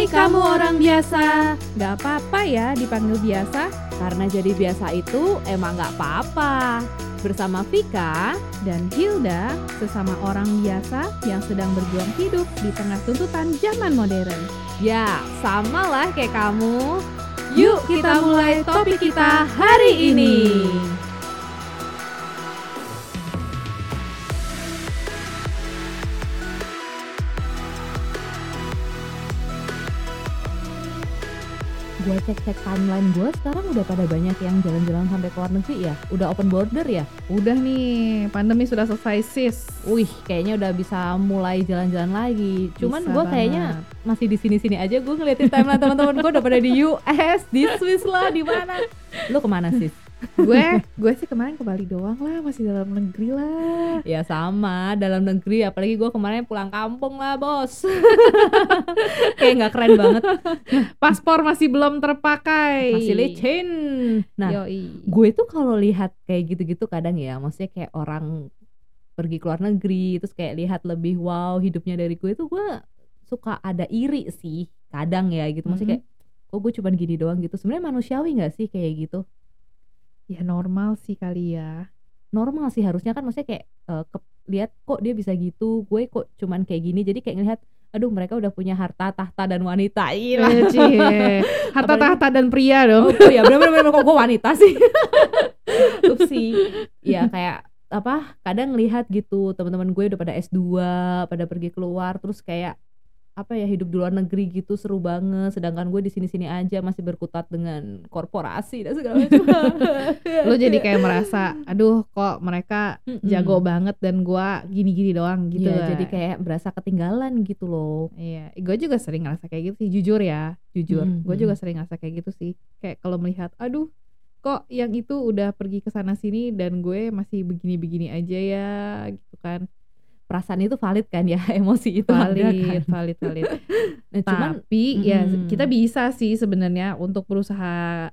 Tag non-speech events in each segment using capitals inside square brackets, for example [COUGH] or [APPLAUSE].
Hai kamu orang biasa. Gak apa-apa ya dipanggil biasa Karena jadi biasa itu emang gak apa-apa. Bersama Vika dan Hilda, sesama orang biasa yang sedang berjuang hidup di tengah tuntutan zaman modern. Ya sama lah kayak kamu. Yuk kita mulai topik kita hari ini cek-cek timeline gue sekarang udah pada banyak yang jalan-jalan sampai ke luar negeri ya? Udah open border ya? Udah nih, pandemi sudah selesai sis. wih kayaknya udah bisa mulai jalan-jalan lagi. Cuman gue kayaknya masih di sini-sini aja gue ngeliatin timeline teman-teman gue udah pada di US di Swiss lah di mana. Lu ke mana sis gue, gue sih kemarin ke Bali doang lah, masih dalam negeri lah. ya sama dalam negeri apalagi gue kemarin pulang kampung lah bos. [LAUGHS] Kayak nggak keren banget. Paspor masih belum terpakai. masih licin. Nah Yoi. gue tuh kalau lihat kayak gitu-gitu kadang ya maksudnya kayak orang pergi ke luar negeri terus kayak lihat lebih wow hidupnya dari gue tuh gue suka ada iri sih kadang ya gitu. Maksudnya kayak kok gue cuman gini doang gitu? Sebenarnya manusiawi nggak sih kayak gitu Ya normal sih kali ya. normal sih harusnya kan maksudnya kayak eh, ke- lihat kok dia bisa gitu gue kok cuman kayak gini jadi kayak ngelihat aduh mereka udah punya harta tahta dan wanita iya. [LAUGHS] Harta tahta dan pria dong. Oh ya bener-bener kok gue wanita sih [LAUGHS] Upsi Ya kayak apa kadang lihat gitu teman-teman gue udah pada S2 pada pergi keluar terus kayak apa ya hidup di luar negeri gitu seru banget sedangkan gue di sini-sini aja masih berkutat dengan korporasi dan segala macam [LAUGHS] Lo jadi kayak [LAUGHS] merasa, aduh kok mereka Mm-mm. jago banget dan gua gini-gini doang gitu lah. jadi kayak berasa ketinggalan gitu loh Iya, gue juga sering ngerasa kayak gitu sih, jujur ya, jujur. Mm, Gue mm. juga sering ngerasa kayak gitu sih. Kayak kalau melihat, aduh, kok yang itu udah pergi ke sana sini dan gue masih begini-begini aja ya, gitu kan. Perasaan itu valid kan ya [LAUGHS] emosi itu ada kan Valid, valid, valid. [LAUGHS] nah, cuman Tapi ya Mm-mm. kita bisa sih sebenarnya untuk berusaha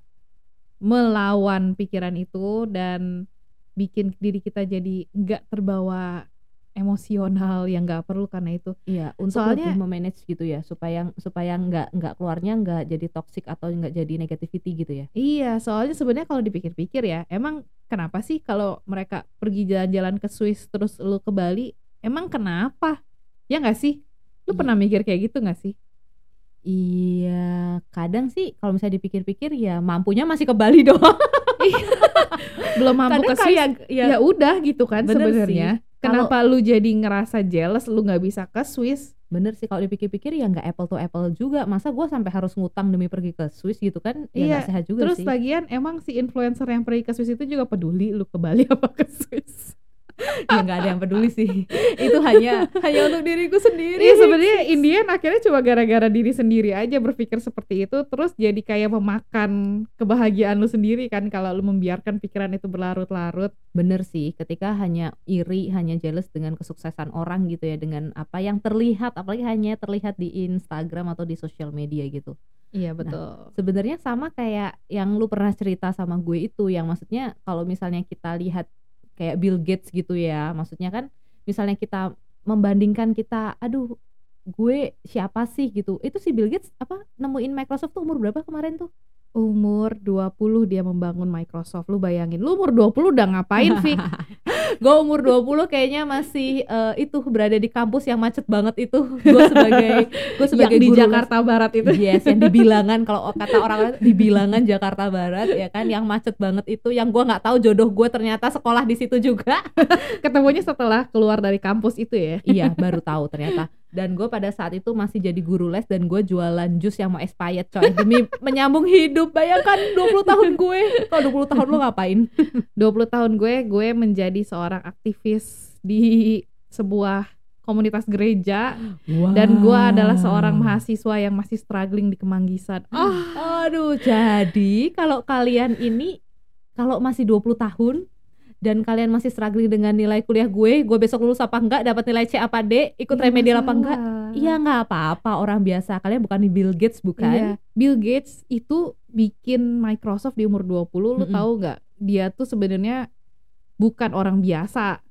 melawan pikiran itu dan bikin diri kita jadi nggak terbawa emosional yang nggak perlu karena itu. Iya, untuk Soalnya- lebih memanage gitu ya, supaya supaya nggak nggak keluarnya nggak jadi toxic atau nggak jadi negativity gitu ya. Iya, soalnya sebenarnya kalau dipikir-pikir ya, emang kenapa sih kalau mereka pergi jalan-jalan ke Swiss terus lu ke Bali, emang kenapa? Ya nggak sih? Lu Iya. pernah mikir kayak gitu nggak sih? Iya, kadang sih kalau misalnya dipikir-pikir ya mampunya masih ke Bali [LAUGHS] doang. Belum mampu Kadang ke Swiss, kayak ya, ya, udah gitu kan sebenarnya. Kenapa lu jadi ngerasa jealous lu nggak bisa ke Swiss? bener sih kalau dipikir-pikir ya nggak apple to apple juga. Masa gua sampai harus ngutang demi pergi ke Swiss gitu kan? Ya Iya, sehat juga Terus sih. lagian emang si influencer yang pergi ke Swiss itu juga peduli lu ke Bali [LAUGHS] apa ke Swiss? [LAUGHS] ya nggak ada yang peduli sih. [LAUGHS] itu hanya hanya untuk diriku sendiri. Iya sebenarnya Indian akhirnya cuma gara-gara diri sendiri aja berpikir seperti itu terus jadi kayak memakan kebahagiaan lu sendiri kan kalau lu membiarkan pikiran itu berlarut-larut. Bener sih, ketika hanya iri, hanya jealous dengan kesuksesan orang gitu ya, dengan apa yang terlihat, apalagi hanya terlihat di Instagram atau di sosial media gitu. Iya betul. Sebenarnya sama kayak yang lu pernah cerita sama gue itu, yang maksudnya kalau misalnya kita lihat kayak Bill Gates gitu ya, maksudnya kan misalnya kita membandingkan kita, aduh gue siapa sih? gitu, itu si Bill Gates apa nemuin Microsoft tuh umur berapa kemarin tuh? Umur 20 dia membangun Microsoft. Lu bayangin, lu umur 20 udah ngapain, Fik? [LAUGHS] gue umur 20 kayaknya masih eh, itu berada di kampus yang macet banget itu gue sebagai gue sebagai Yang di guru Jakarta Barat itu. yes yang di bilangan kalau kata orang di bilangan Jakarta Barat ya kan yang macet banget itu yang gue nggak tahu jodoh gue ternyata sekolah di situ juga [LAUGHS] Ketemunya setelah keluar dari kampus itu ya. iya baru tahu ternyata dan gue pada saat itu masih jadi guru les dan gue jualan jus yang mau expired coy. Demi [LAUGHS] menyambung hidup. Bayangkan 20 tahun gue. Kalau 20 tahun lo ngapain? 20 tahun gue, gue menjadi seorang aktivis di sebuah komunitas gereja. Dan gue adalah seorang mahasiswa yang masih struggling di Kemanggisan. Oh, Aduh, jadi kalau kalian ini kalau masih 20 tahun dan kalian masih struggling dengan nilai kuliah gue, gue besok lulus apa enggak, dapat nilai C apa D, ikut remedial apa enggak? Iya nggak apa-apa orang biasa. Kalian bukan di Bill Gates Iya. bukan? Bill Gates itu bikin Microsoft di umur 20, lu Mm-mm. tahu nggak? Dia tuh sebenarnya bukan orang biasa.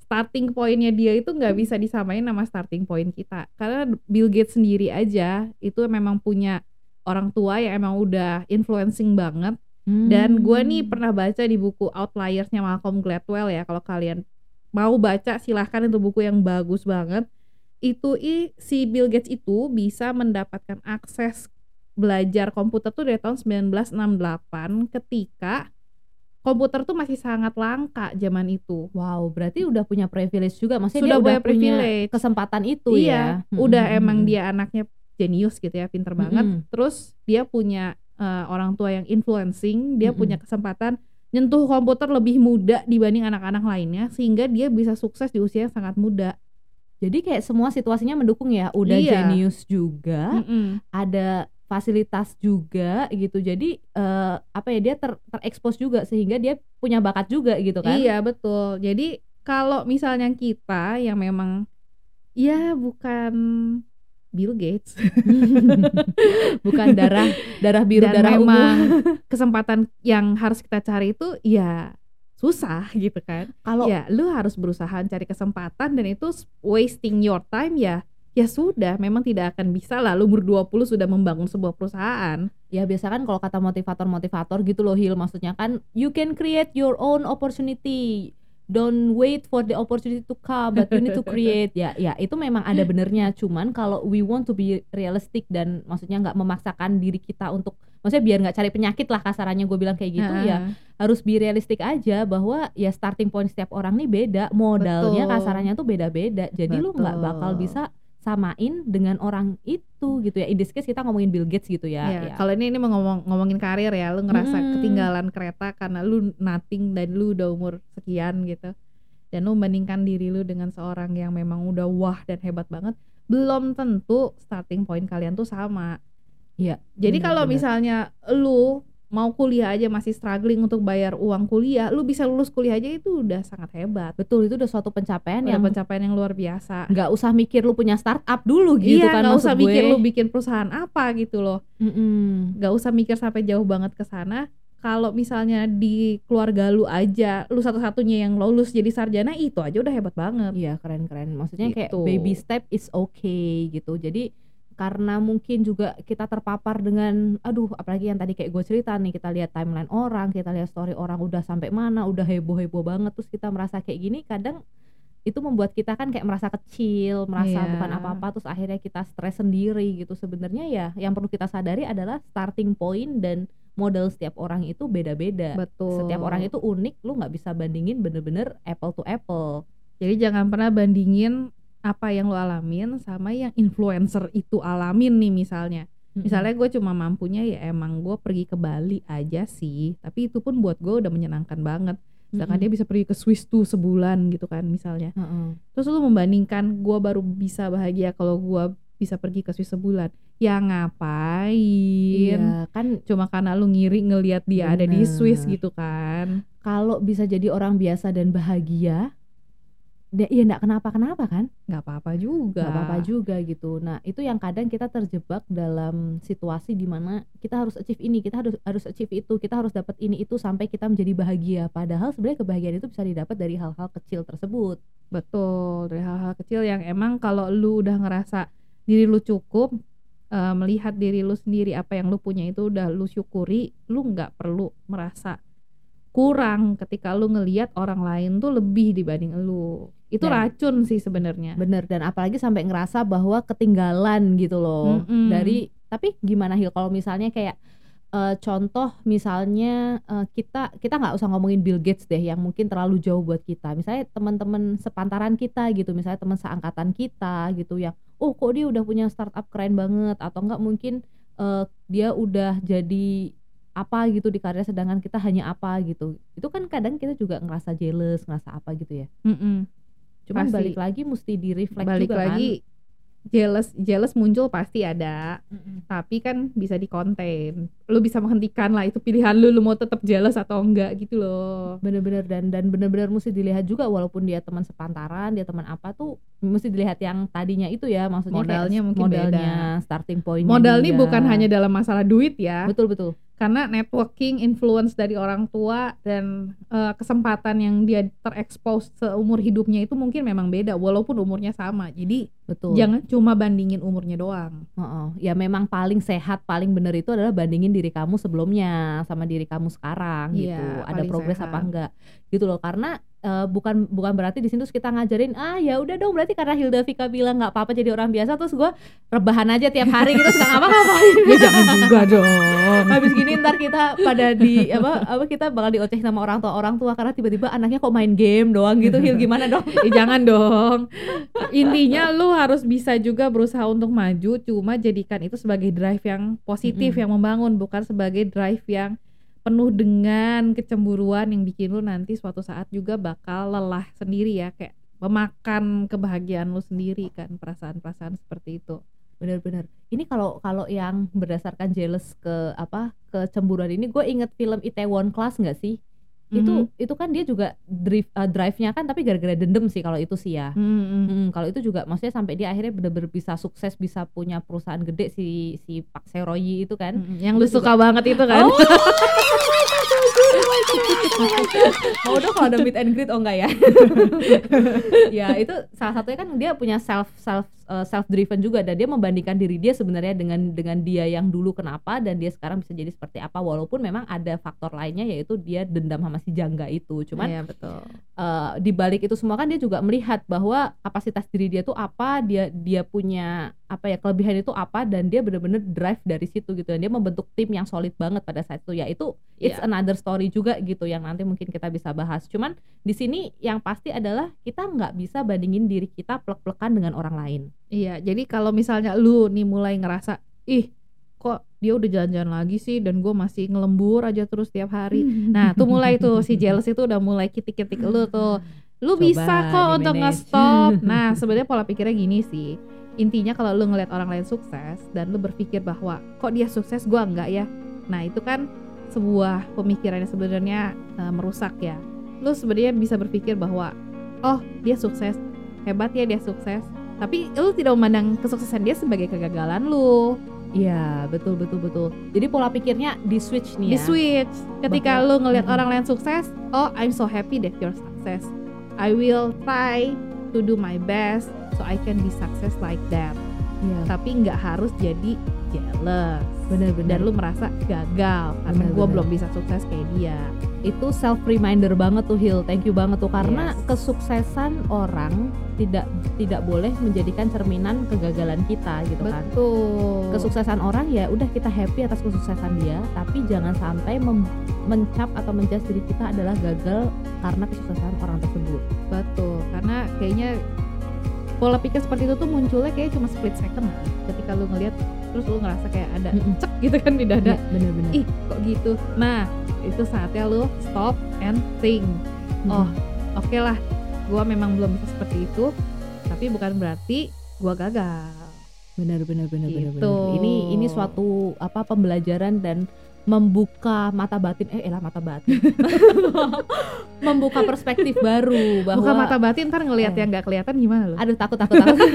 starting pointnya dia itu nggak bisa disamain sama starting point kita karena Bill Gates sendiri aja itu memang punya orang tua yang emang udah influencing banget dan gue nih Hmm. pernah baca di buku Outliersnya Malcolm Gladwell ya kalau kalian mau baca silahkan itu buku yang bagus banget itu i, si Bill Gates itu bisa mendapatkan akses belajar komputer tuh dari tahun 1968 ketika komputer tuh masih sangat langka zaman itu Wow, berarti udah punya privilege juga. Maksudnya Sudah dia udah punya punya privilege. kesempatan itu iya, ya. udah Mm-mm. emang dia anaknya jenius gitu ya, pinter banget. Mm-mm. Terus dia punya eh, orang tua yang influencing, dia Mm-mm. punya kesempatan nyentuh komputer lebih muda dibanding anak-anak lainnya sehingga dia bisa sukses di usia yang sangat muda. Jadi kayak semua situasinya mendukung ya. Udah Iya. jenius juga, Mm-mm. ada fasilitas juga gitu. Jadi eh, apa ya dia ter terekspos juga sehingga dia punya bakat juga gitu kan. Iya, betul. Jadi kalau misalnya kita yang memang ya bukan Bill Gates. [LAUGHS] Bukan darah darah biru dan darah memang ungu. [LAUGHS] kesempatan yang harus kita cari itu ya susah gitu kan. Kalau ya lu harus berusaha cari kesempatan dan itu wasting your time ya ya sudah memang tidak akan bisa lah. Lu umur 20 sudah membangun sebuah perusahaan. Ya biasa kan kalau kata motivator-motivator gitu loh Hil. Maksudnya kan you can create your own opportunity don't wait for the opportunity to come but you need to [LAUGHS] create ya ya itu memang ada benernya cuman kalau we want to be realistic dan maksudnya nggak memaksakan diri kita untuk maksudnya biar nggak cari penyakit lah kasarannya gue bilang kayak gitu ya Heeh. harus be realistic aja bahwa ya starting point setiap orang nih beda modalnya Betul. kasarannya tuh beda-beda jadi lu nggak Betul. bakal bisa samain dengan orang itu gitu ya in this case kita ngomongin Bill Gates gitu ya, Ya, ya. kalau ini ini mau ngomong ngomongin karir ya, lu ngerasa Mm-mm. ketinggalan kereta karena lu nothing dan lu udah umur sekian gitu. Dan lu membandingkan diri lu dengan seorang yang memang udah wah dan hebat banget, belum tentu starting point kalian tuh sama. Iya, Jadi kalau misalnya lu mau kuliah aja masih struggling untuk bayar uang kuliah, lu bisa lulus kuliah aja itu udah sangat hebat. betul itu udah suatu pencapaian Udah yang pencapaian yang luar biasa. nggak usah mikir lu punya startup dulu gitu iya, kan maksud usah gue. mikir lu bikin perusahaan apa gitu loh. Mm-mm. nggak usah mikir sampai jauh banget ke sana kalau misalnya di keluarga lu aja lu satu-satunya yang lulus jadi sarjana itu aja udah hebat banget Iya keren-keren. Maksudnya kayak Gitu. baby step is okay gitu. Jadi karena mungkin juga kita terpapar dengan aduh apalagi yang tadi kayak gue cerita nih kita lihat timeline orang kita lihat story orang udah sampai mana udah heboh heboh banget terus kita merasa kayak gini kadang itu membuat kita kan kayak merasa kecil merasa Iya. bukan apa-apa terus akhirnya kita stres sendiri gitu. Sebenarnya ya yang perlu kita sadari adalah starting point dan modal setiap orang itu beda-beda. Betul. Setiap orang itu unik lu nggak bisa bandingin bener-bener apple to apple. Jadi jangan pernah bandingin apa yang lu alamin sama yang influencer itu alamin nih misalnya misalnya gue cuma mampunya ya emang gue pergi ke Bali aja sih tapi itu pun buat gue udah menyenangkan banget sedangkan dia bisa pergi ke Swiss tuh sebulan gitu kan misalnya Heeh. Terus lu membandingkan gua baru bisa bahagia kalau gua bisa pergi ke Swiss sebulan. Ya ngapain? Iya kan Cuma karena lu ngiri ngelihat dia ada di Bener. Swiss gitu kan. kalau bisa jadi orang biasa dan bahagia, dia ya nggak kenapa-kenapa kan, nggak apa-apa juga. nggak apa-apa juga gitu. Nah itu yang kadang kita terjebak dalam situasi di mana kita harus achieve ini, kita harus harus achieve itu, kita harus dapat ini itu sampai kita menjadi bahagia. Padahal sebenarnya kebahagiaan itu bisa didapat dari hal-hal kecil tersebut. Betul, dari hal-hal kecil yang emang kalau lu udah ngerasa diri lu cukup eh, melihat diri lu sendiri apa yang lu punya itu udah lu syukuri, lu nggak perlu merasa kurang ketika lu ngelihat orang lain tuh lebih dibanding lu. Itu Dan- racun sih sebenarnya. Bener dan apalagi sampai ngerasa bahwa ketinggalan gitu loh Mm-mm. dari. Tapi gimana Hil kalau misalnya kayak eh, contoh misalnya eh, kita kita nggak usah ngomongin Bill Gates deh yang mungkin terlalu jauh buat kita. Misalnya teman-teman sepantaran kita gitu, misalnya teman seangkatan kita gitu yang oh kok dia udah punya startup keren banget atau enggak mungkin eh, dia udah jadi apa gitu di karirnya sedangkan kita hanya apa gitu. Itu kan kadang kita juga ngerasa jealous, ngerasa apa gitu ya. Mm-mm. Cuman Pasti. balik lagi mesti di reflect balik juga lagi jealous jealous muncul pasti ada. Kan. tapi kan bisa dikonten lu bisa menghentikan lah itu pilihan lu lu mau tetap jealous atau enggak gitu loh. Bener-bener dan dan bener-bener mesti dilihat juga walaupun dia teman sepantaran dia teman apa tuh mesti dilihat yang tadinya itu ya maksudnya Modalnya mungkin modalnya starting point modal nih bukan hanya dalam masalah duit ya. Betul betul karena networking influence dari orang tua dan eh, kesempatan yang dia terekspos seumur hidupnya itu mungkin memang beda walaupun umurnya sama. Jadi betul. Jangan cuma bandingin umurnya doang. Heeh. ya memang paling sehat paling bener itu adalah bandingin diri kamu sebelumnya sama diri kamu sekarang Iya, gitu. Ada progres sehat. apa enggak? Gitu loh. Karena eh, bukan bukan berarti di sini terus kita ngajarin ah ya udah dong. Berarti karena Hilda Vika bilang nggak apa-apa jadi orang biasa terus gue rebahan aja tiap hari gitu nggak ngapa-ngapain. [LAUGHS] Ya jangan juga [LAUGHS] dong. Habis gini ntar kita pada di apa apa kita bakal dioceh sama orang tua orang tua karena tiba-tiba anaknya kok main game doang gitu. Hil gimana dong? [LAUGHS] Eh, jangan dong. Intinya lu harus bisa juga berusaha untuk maju cuma jadikan itu sebagai drive yang positif Mm-mm. yang membangun bukan sebagai drive yang penuh dengan kecemburuan yang bikin lu nanti suatu saat juga bakal lelah sendiri ya kayak memakan kebahagiaan lu sendiri kan perasaan-perasaan seperti itu. Bener-bener ini kalau kalau yang berdasarkan jealous ke apa kecemburuan ini gue inget film Itaewon Class nggak sih itu itu kan dia juga drive eh, drive-nya kan tapi gara-gara dendam sih kalau itu sih ya Mhm. Hmm, kalau itu juga maksudnya sampai dia akhirnya bener-bener bisa sukses bisa punya perusahaan gede si si Pak Seroyi itu kan Mhm. yang lu suka banget itu kan Oh. [LAUGHS] mau dong kalau ada meet and greet oh enggak ya [LAUGHS] ya itu salah satunya kan dia punya self self self driven juga dan dia membandingkan diri dia sebenarnya dengan dengan dia yang dulu kenapa dan dia sekarang bisa jadi seperti apa walaupun memang ada faktor lainnya yaitu dia dendam sama si jangga itu. Cuman Iya, betul. eh, di balik itu semua kan dia juga melihat bahwa kapasitas diri dia tuh apa dia dia punya apa ya kelebihan itu apa dan dia bener-bener drive dari situ gitu dan dia membentuk tim yang solid banget pada saat itu. Ya itu it's Iya. another story juga gitu yang nanti mungkin kita bisa bahas. Cuman di sini yang pasti adalah kita nggak bisa bandingin diri kita plek-plekan dengan orang lain Iya, jadi kalau misalnya lu nih mulai ngerasa, ih kok dia udah jalan-jalan lagi sih dan gue masih ngelembur aja terus tiap hari. Nah, tuh mulai tuh si jealous itu udah mulai kitik-kitik lu tuh. Lu Coba bisa kok untuk nge-stop. [LAUGHS] Nah, sebenarnya pola pikirnya gini sih. Intinya kalau lu ngeliat orang lain sukses dan lu berpikir bahwa kok dia sukses gua enggak ya. Nah, itu kan sebuah pemikiran yang sebenarnya eh, merusak ya. Lu sebenarnya bisa berpikir bahwa oh, dia sukses. Hebat ya dia sukses. Tapi lu tidak memandang kesuksesan dia sebagai kegagalan lu. Iya betul betul betul jadi pola pikirnya di switch nih Di ya switch. Ketika Bahwa- lu ngelihat orang lain sukses, oh I'm so happy that you're success. I will try to do my best so I can be success like that. Iya, Tapi nggak harus jadi jealous. bener-bener Dan lu merasa gagal karena Bener, gue bener. belum bisa sukses kayak dia. itu self reminder banget tuh Hil thank you banget tuh karena Yes. kesuksesan orang tidak tidak boleh menjadikan cerminan kegagalan kita gitu kan Betul. kesuksesan orang ya udah kita happy atas kesuksesan dia tapi jangan sampai mem- mencap atau menjudge diri kita adalah gagal karena kesuksesan orang tersebut Betul. Karena kayaknya pola pikir seperti itu tuh munculnya kayak cuma split second. Lah. Ketika lu ngelihat terus lu ngerasa kayak ada cek gitu kan di dada. Iya, bener-bener. Ih kok gitu? Nah itu saatnya lu stop and think. Oh oke lah gua memang belum bisa seperti itu tapi bukan berarti gua gagal. Bener bener, Gitu. ini ini suatu apa pembelajaran dan membuka mata batin eh elah mata batin [LAUGHS] membuka perspektif baru bahwa bukan mata batin ntar ngelihat Eh. yang nggak kelihatan gimana lo Aduh takut takut takut. [LAUGHS]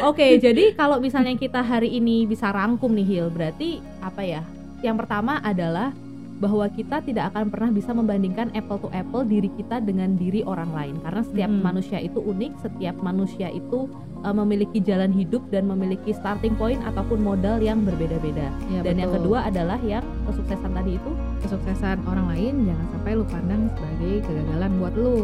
Oke, jadi kalau misalnya kita hari ini bisa rangkum nih Hil, berarti apa ya? Yang pertama adalah bahwa kita tidak akan pernah bisa membandingkan apple to apple diri kita dengan diri orang lain karena setiap Mm. manusia itu unik, setiap manusia itu uh, memiliki jalan hidup dan memiliki starting point ataupun modal yang berbeda-beda. Ya, dan yang betul. kedua adalah yang kesuksesan tadi itu kesuksesan orang lain jangan sampai lu pandang sebagai kegagalan buat lu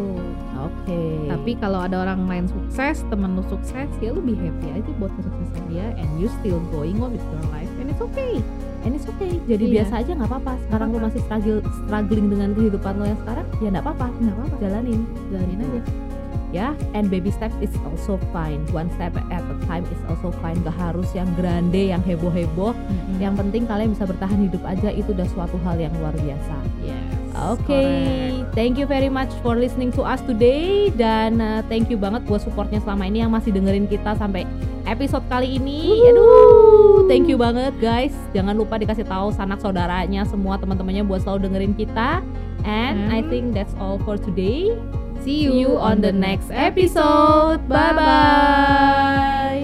oke. tapi kalau ada orang lain sukses temen lu sukses ya lu be happy aja buat kesuksesan dia and you still going on with your life and it's okay And it's okay. Jadi Iya. biasa aja nggak apa-apa. Sekarang lu masih struggle struggling dengan kehidupan lo yang sekarang, ya nggak apa-apa. nggak apa-apa Jalanin, jalanin aja ya. And baby step is also fine. One step at a time is also fine. Gak harus yang grande, yang heboh-heboh. Mm-mm. Yang penting kalian bisa bertahan hidup aja. Itu udah suatu hal yang luar biasa. yes Oke, correct. thank you very much for listening to us today dan uh, thank you banget buat supportnya selama ini yang masih dengerin kita sampai episode kali ini. Aduh, thank you banget guys. Jangan lupa dikasih tahu sanak saudaranya semua teman-temannya buat selalu dengerin kita. And I And- think that's all for today. See you on the next episode. Bye bye.